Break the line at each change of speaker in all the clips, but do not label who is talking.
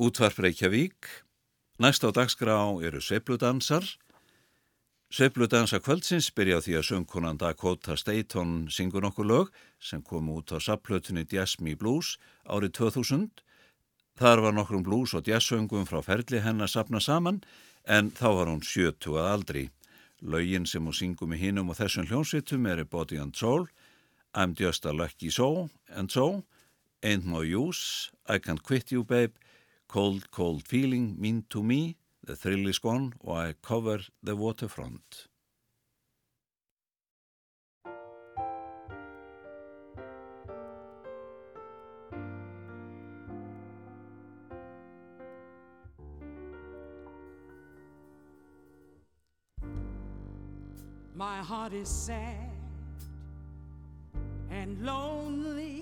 Útvarp Reykjavík. Næst á dagskrá eru Sveipludansar. Sveipludansa kvöldsins byrja því að söngkonan Dakota Staton syngur nokkur lög sem kom út á sapplötunni Jasmine Blues árið 2000. Þar var nokkrum blues og jazzsöngum frá ferli hennar sapna saman en þá var hún sjötu að aldri. Laugin sem hún syngur með hinnum og þessum hljónsvitum eru Body and Soul, I'm Just a Lucky So and So, Ain't No Use, I Can't Quit You Babe, Cold, Cold Feeling, Mean to Me, The Thrill is Gone og I Cover the Waterfront.
My heart is sad and lonely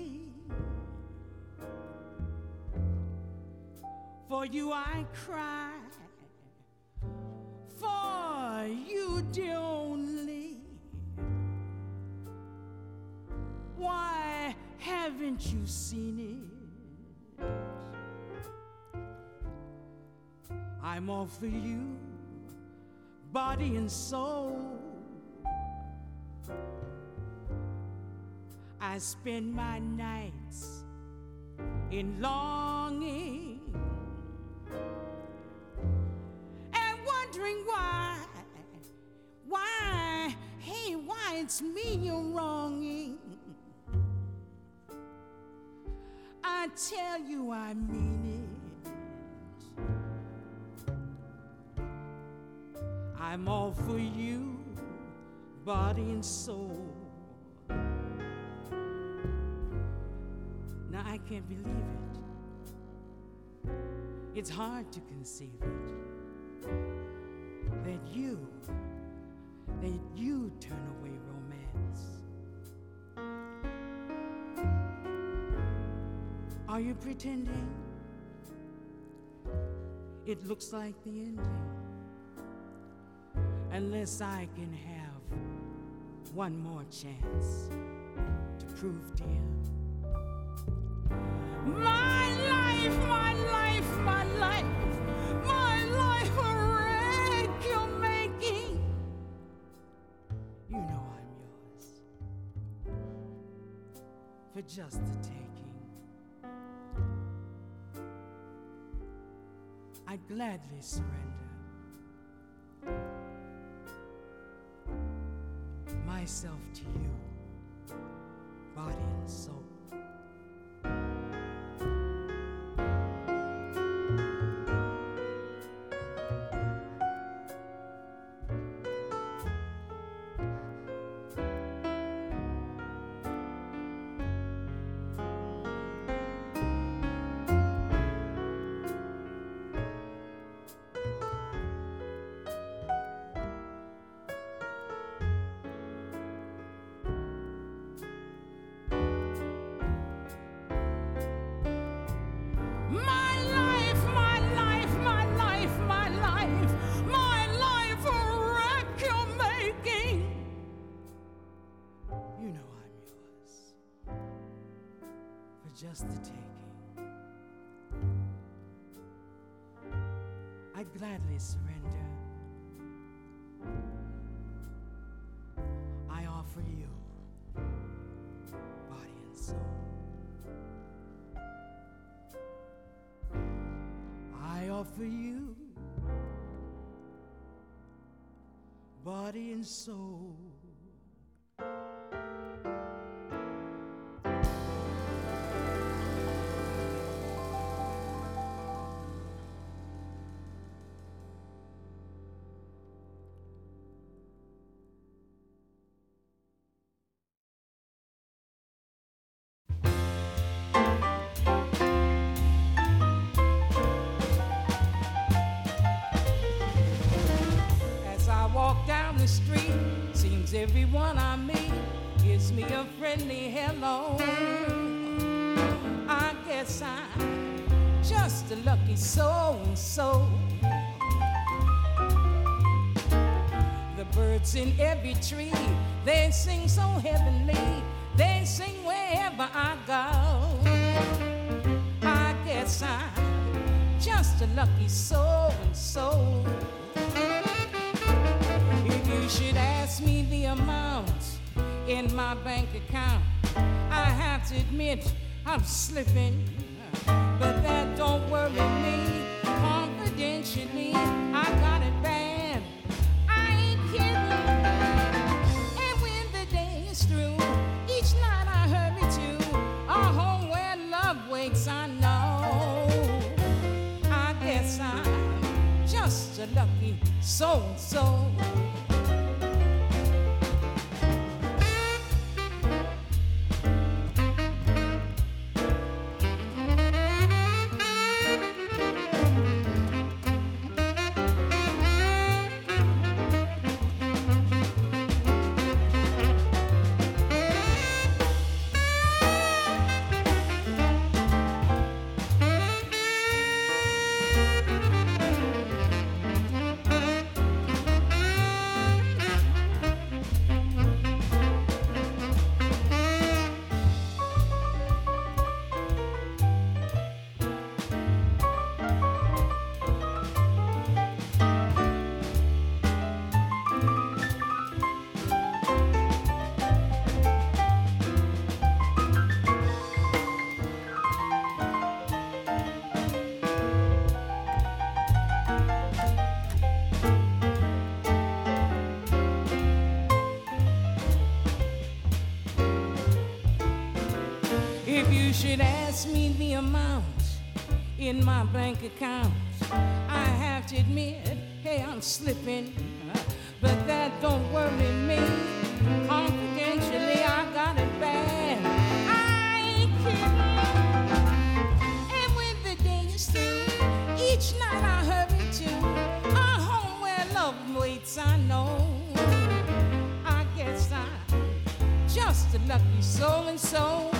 For you I cry, for you dear only. Why haven't you seen it? I'm all for you, body and soul. I spend my nights in longing it's me you're wronging. I tell you I mean it. I'm all for you, body and soul. Now I can't believe it. It's hard to conceive it that you, that you turn away Are you pretending? It looks like the ending. Unless I can have one more chance to prove, dear. My life, my life, my life, my life. A wreck you're making. You know I'm yours for just the taking. Gladly surrender myself to you, body and soul. I'd gladly surrender. I offer you body and soul. I offer you body and soul. Seems everyone I meet gives me a friendly hello. I guess I'm just a lucky so and so. The birds in every tree, they sing so heavenly. They sing wherever I go. I guess I'm just a lucky soul and soul. If you should in my bank account, I have to admit I'm slipping, but that don't worry me. Confidentially, I got it bad. I ain't kidding. And when the day is through, each night I hurry to a home where love waits. I know. I guess I'm just a lucky soul soul, in my bank account, I have to admit, hey, I'm slipping. But that don't worry me. Confidentially, I got it bad. I ain't kidding. And when the day is through, each night I hurry to a home where love waits. I know. I guess I'm just a lucky soul and soul.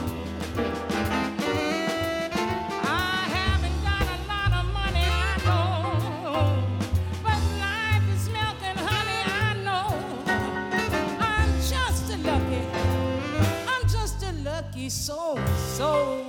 A lucky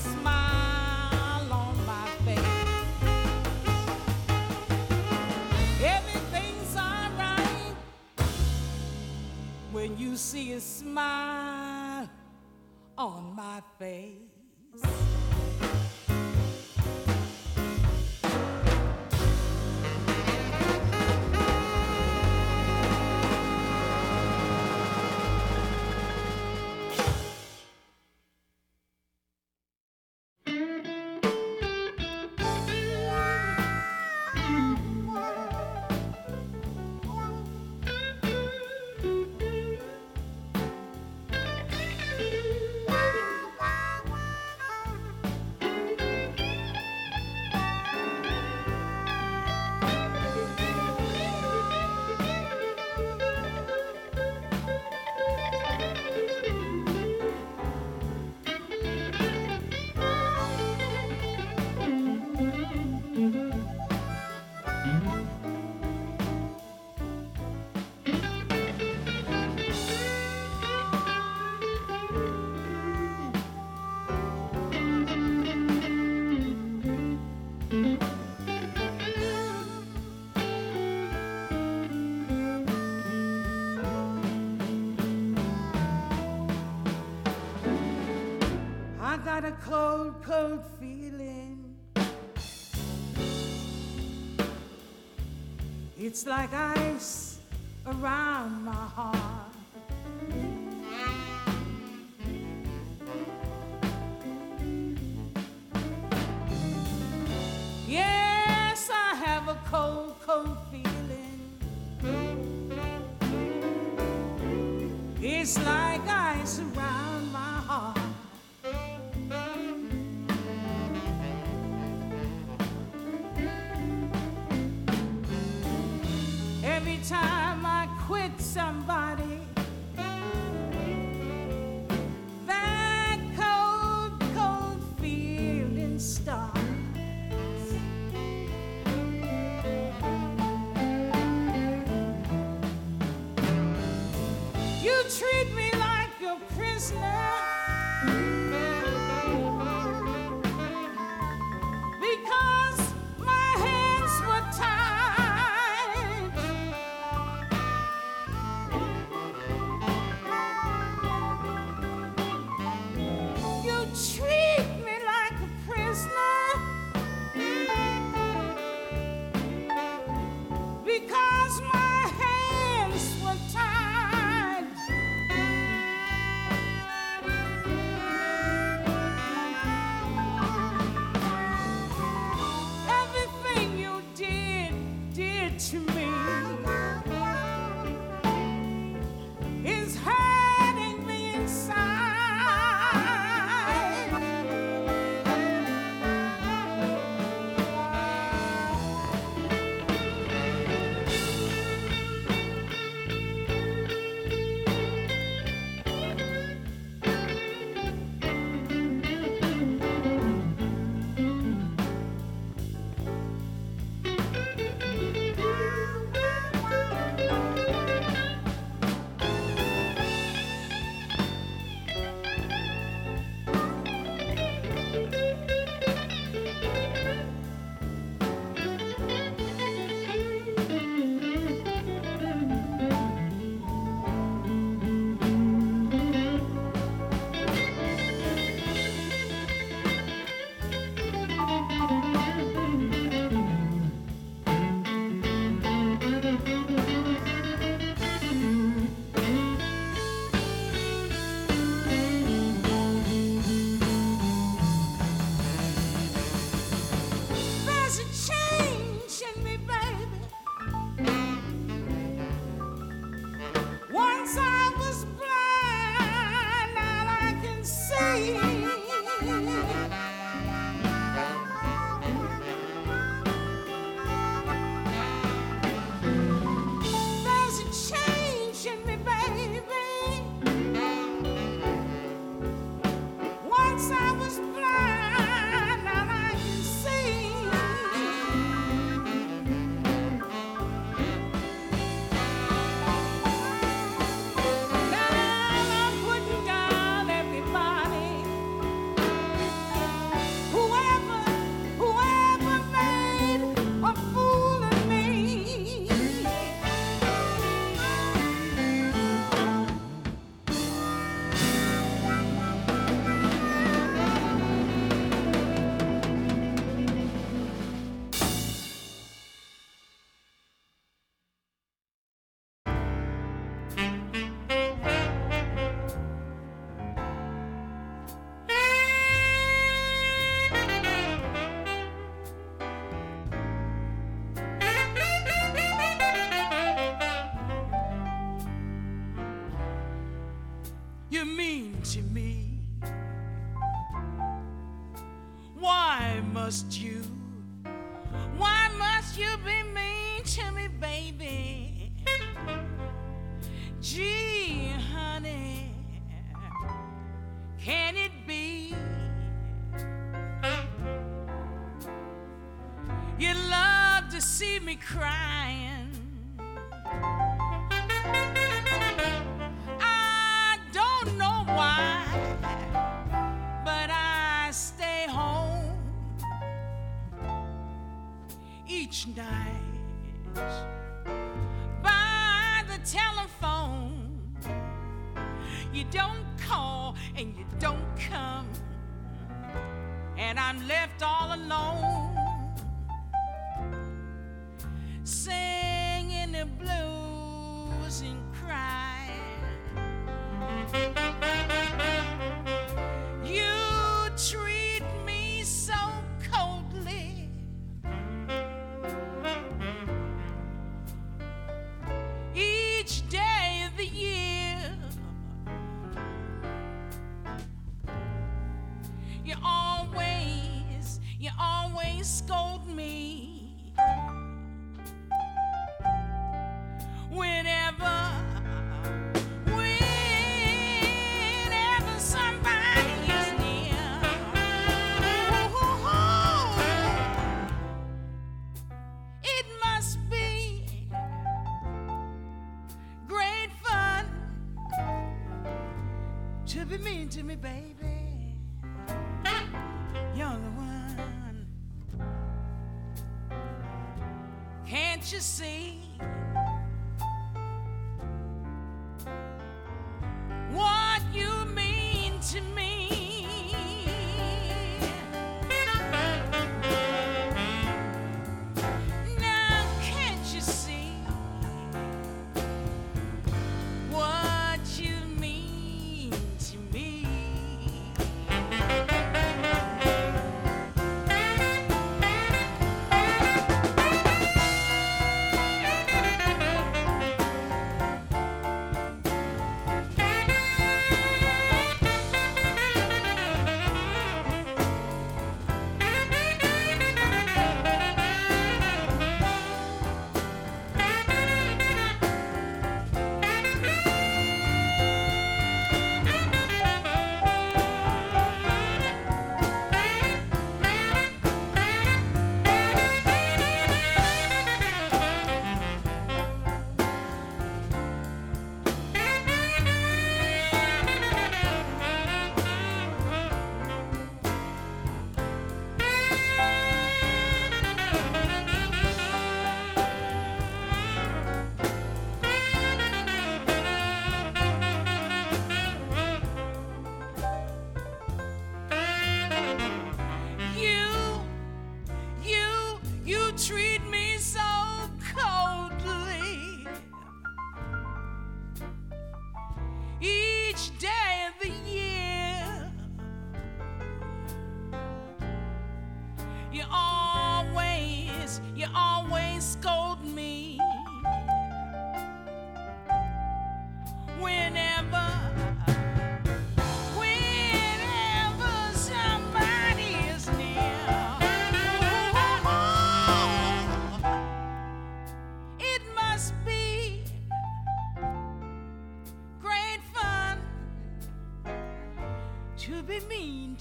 when you see a smile.
got a cold, cold feeling. It's like I You don't call and you don't come. And I'm left all alone. Singing the blues and crying. see.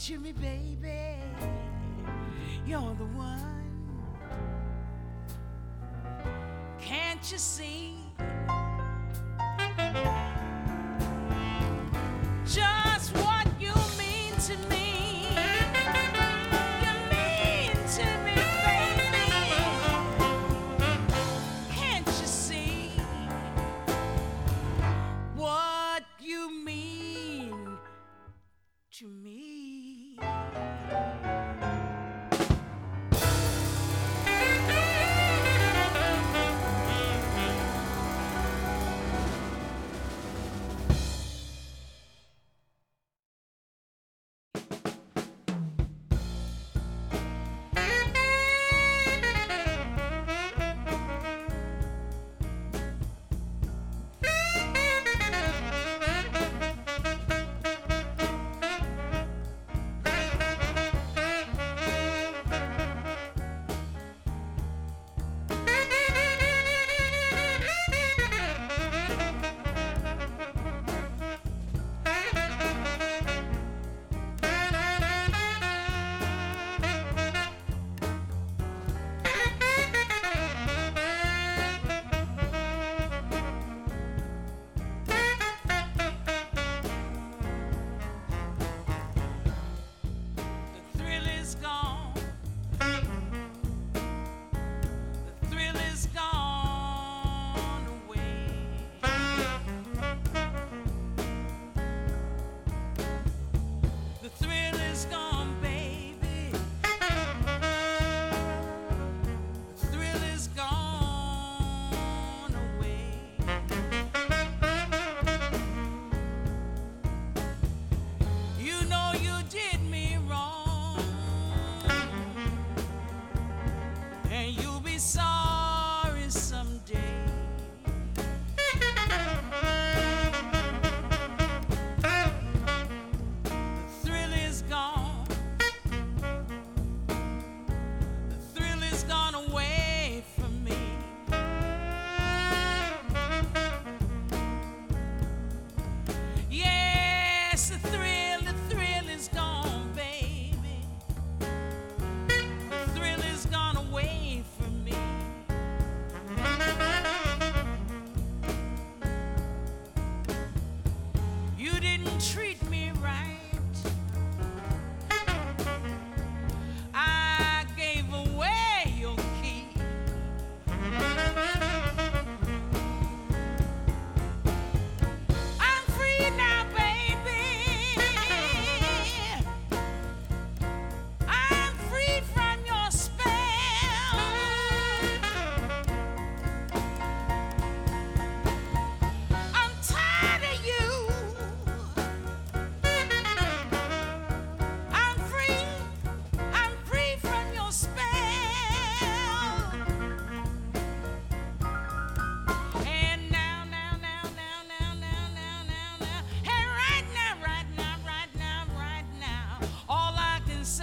to me, baby. You're the one. Can't you see?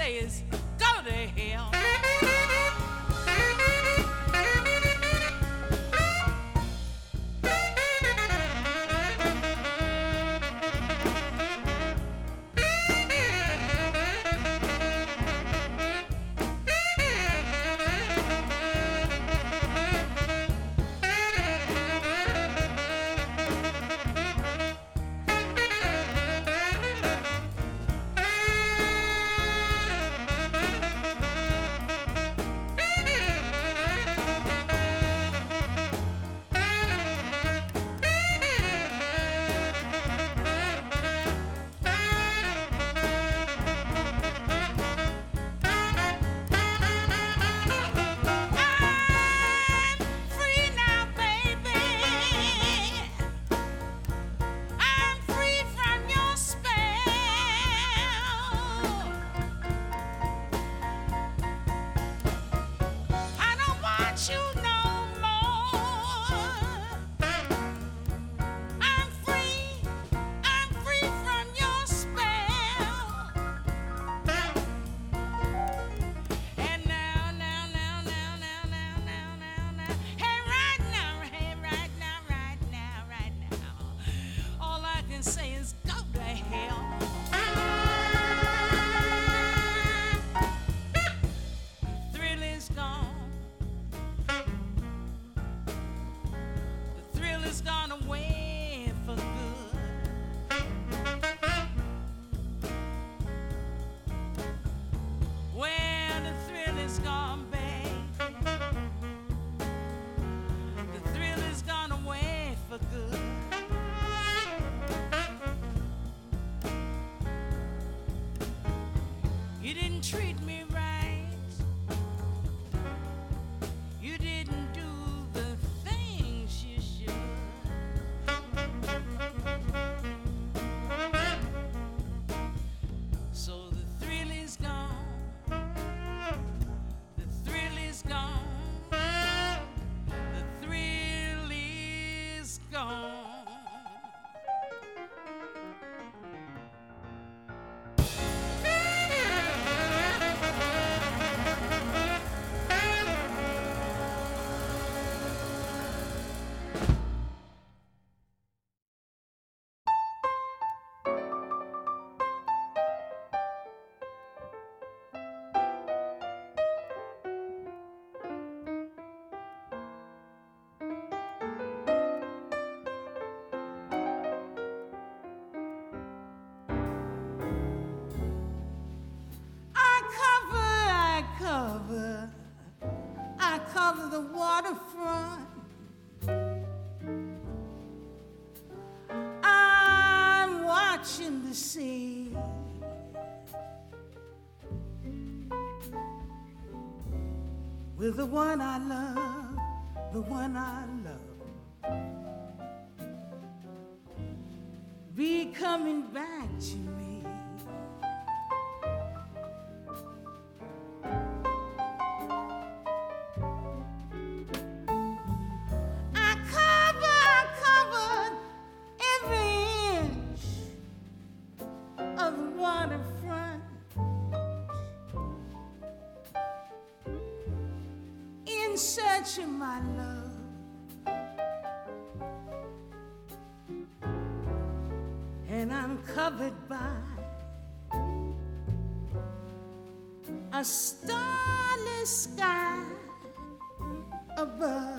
say is go to hell. the waterfront. I'm watching the sea. With the one I love, the one I love. Be coming back to goodbye.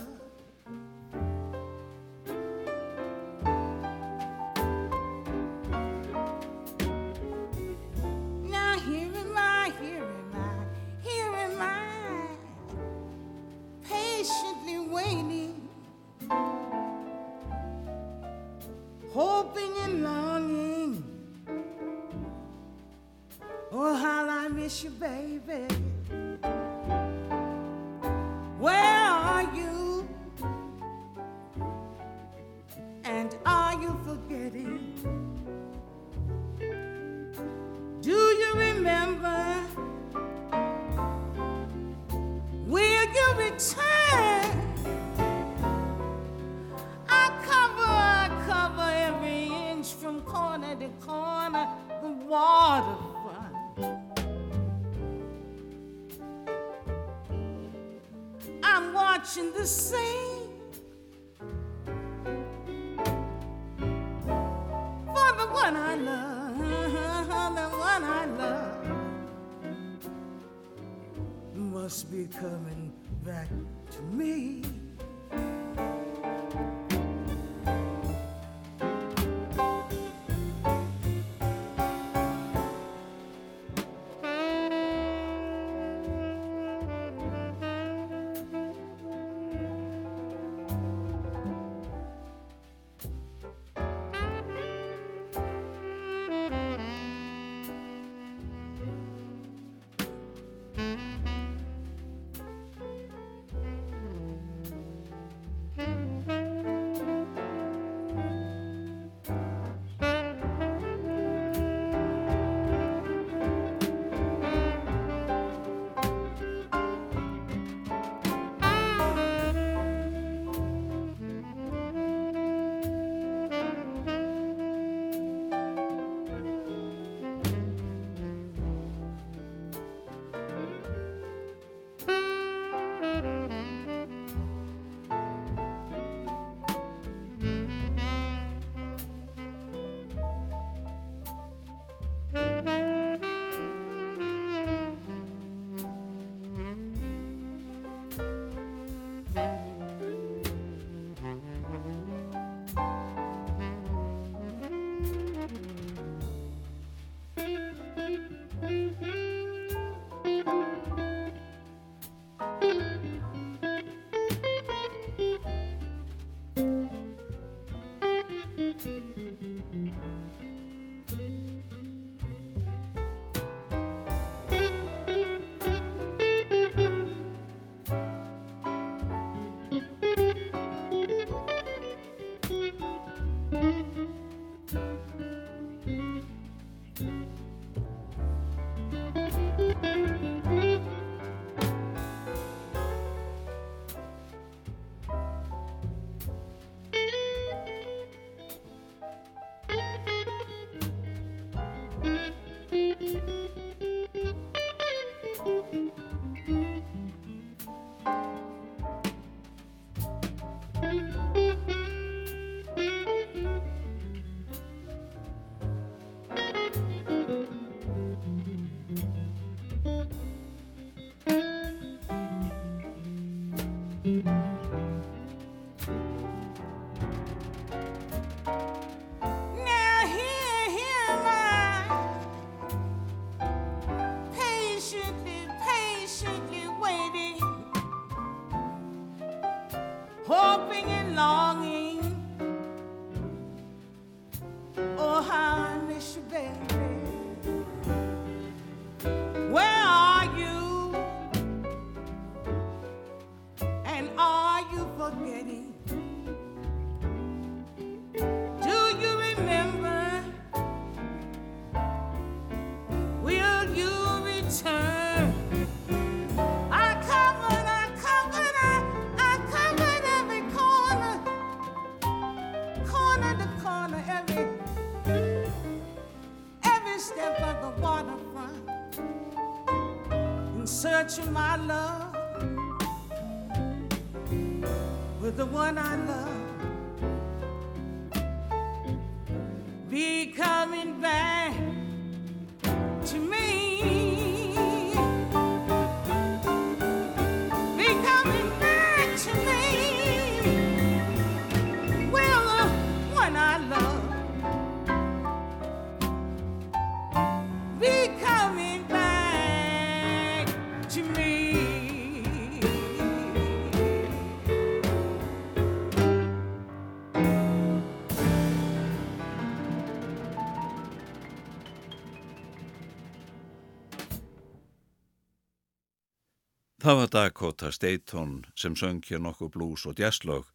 Það var Dakota Staton sem söng hér nokkuð blues og jazzlög.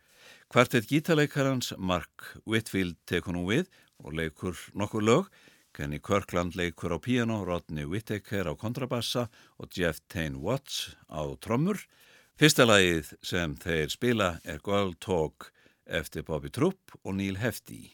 Kvartett gítarleikarans Mark Whitfield tekur nú við og leikur nokkuð lög. Kenny Kirkland leikur á piano, Rodney Whittaker á kontrabassa og Jeff Tain Watts á trommur. Fyrsta lagið sem þeir spila er Girl Talk eftir Bobby Troop og Neil Hefti.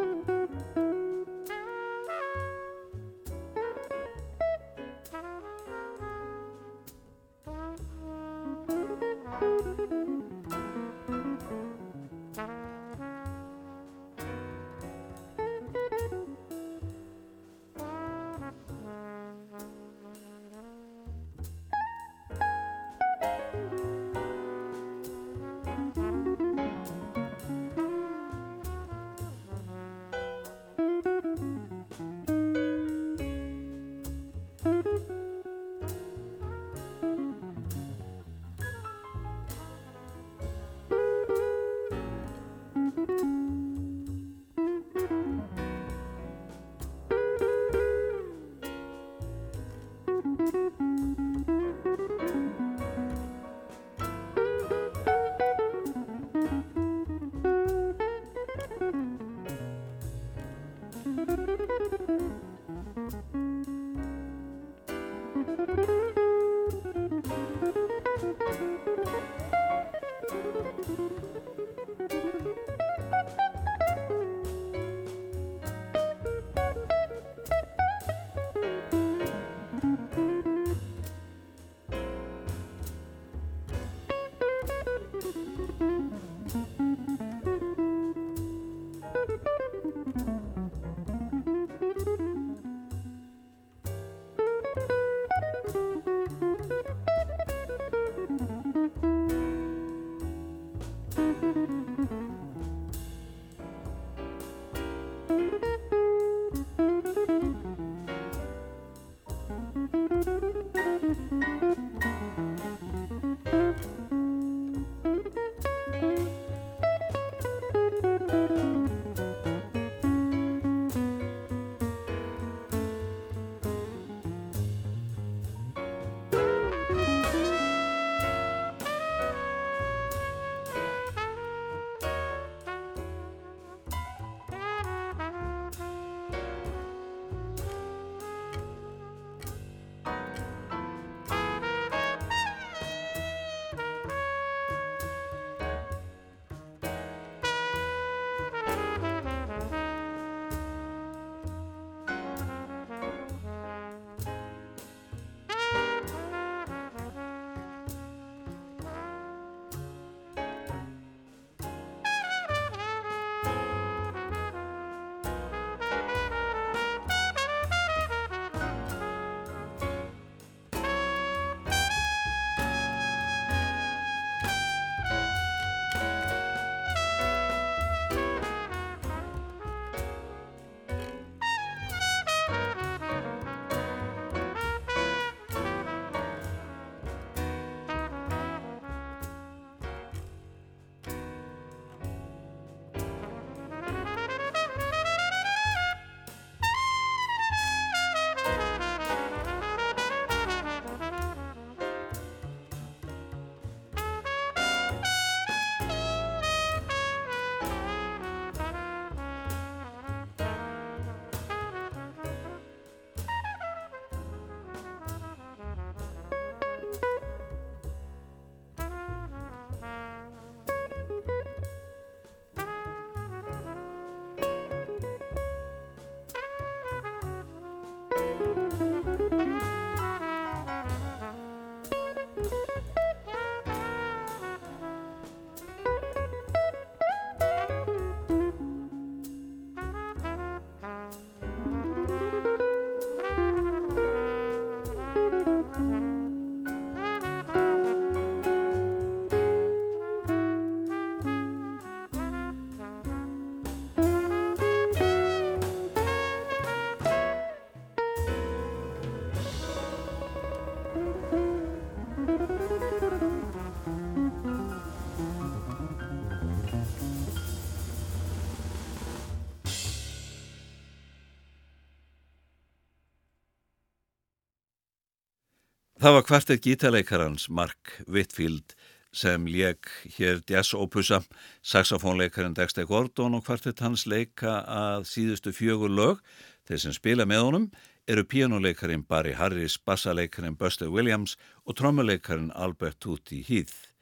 Það var kvartið gítarleikarans Mark Whitfield sem leik hér jazz-opusa, saxofónleikarin Dexter Gordon og kvartið hans leika að síðustu fjögur lög. Þeir sem spila með honum eru píjánuleikarin Barry Harris, bassaleikarin Buster Williams og trommuleikarin Albert Tutti Heath.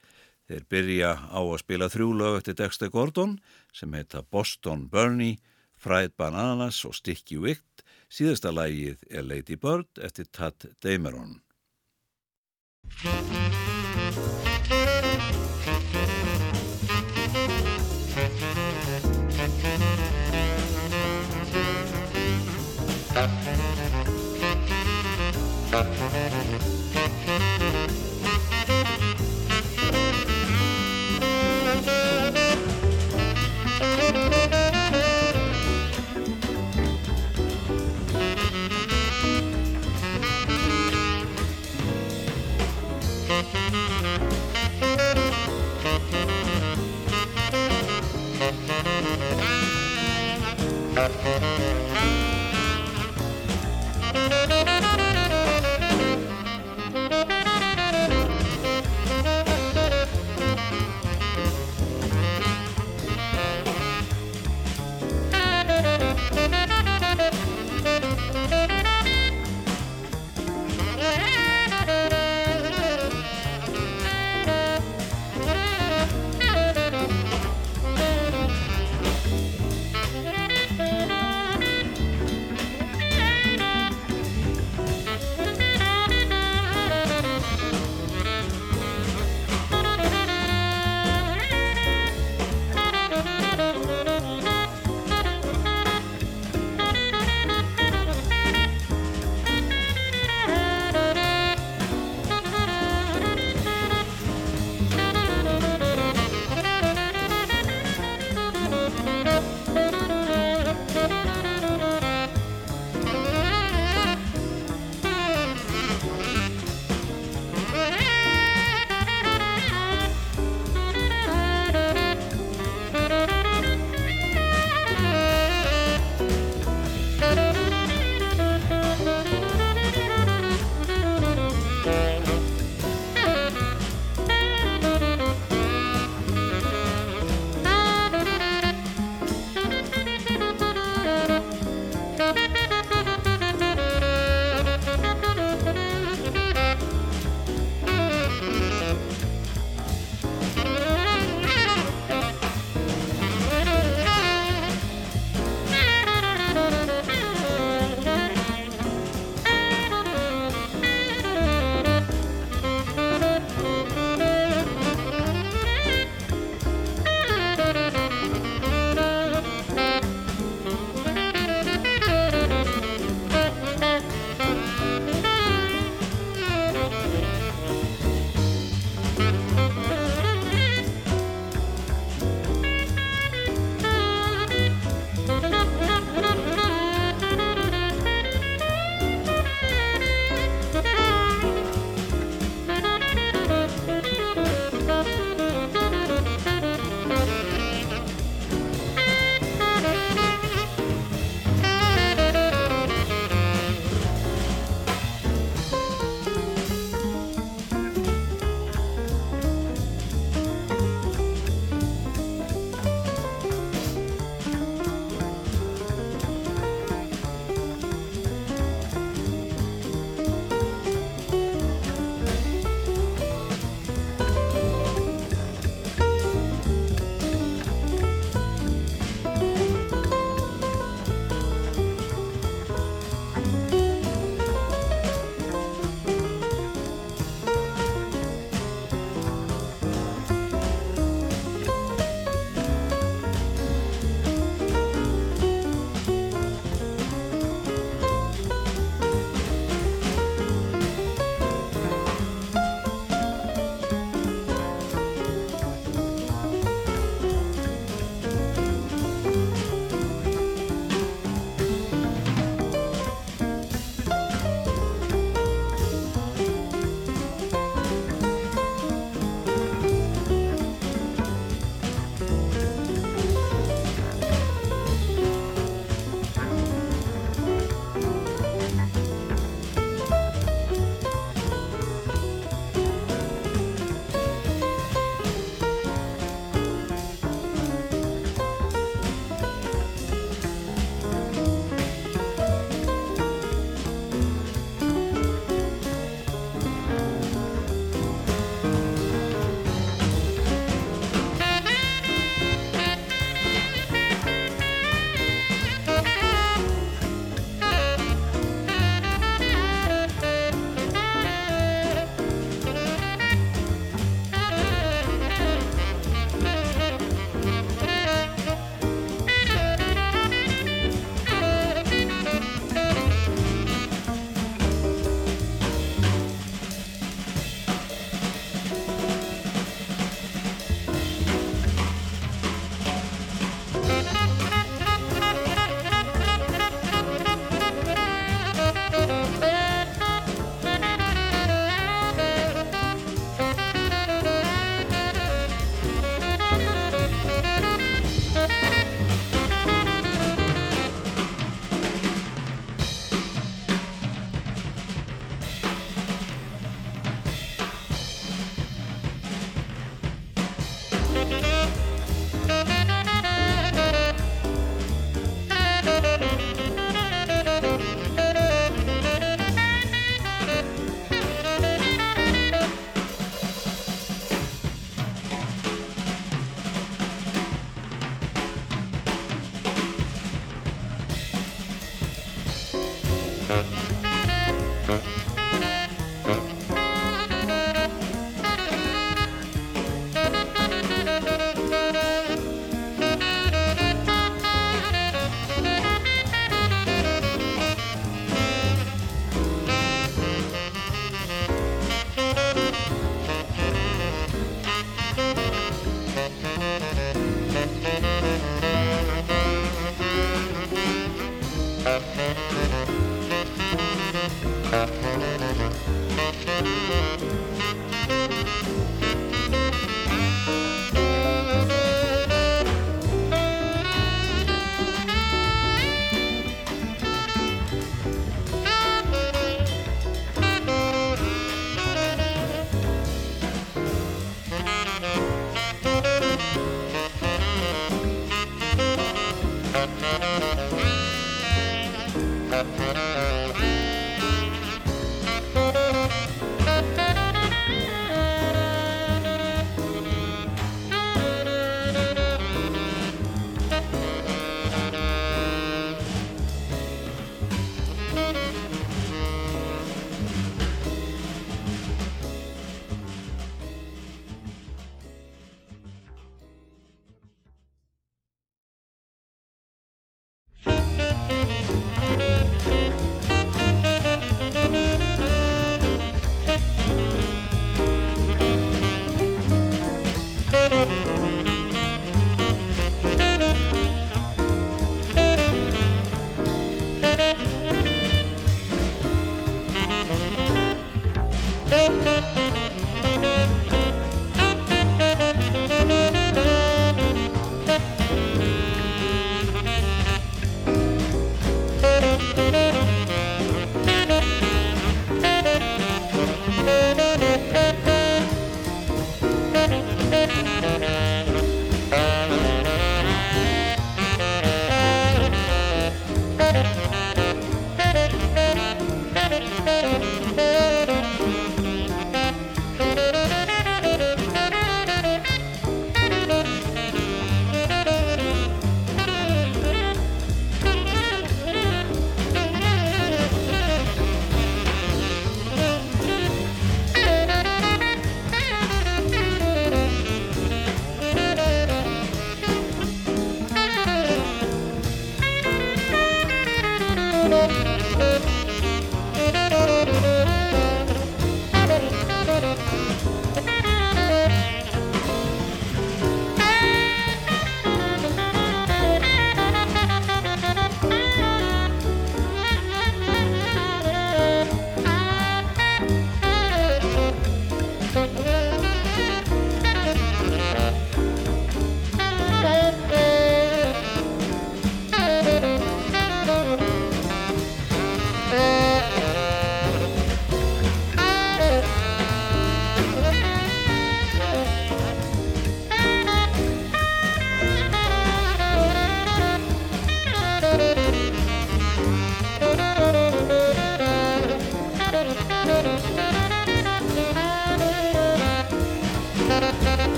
Þeir byrja á að spila þrjú lög eftir Dexter Gordon sem heita Boston Bernie, Fried Bananas og Sticky Wicked. Síðasta lægið er Lady Bird eftir Tad Dameron. Mm-hmm.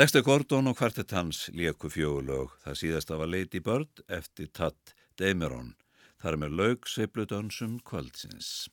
Dexter Gordon og kvartett hans lieku fjögulög. Það síðasta var Lady Bird eftir Tatt Dameron. Það er með laug seifludönsum kvöldsins.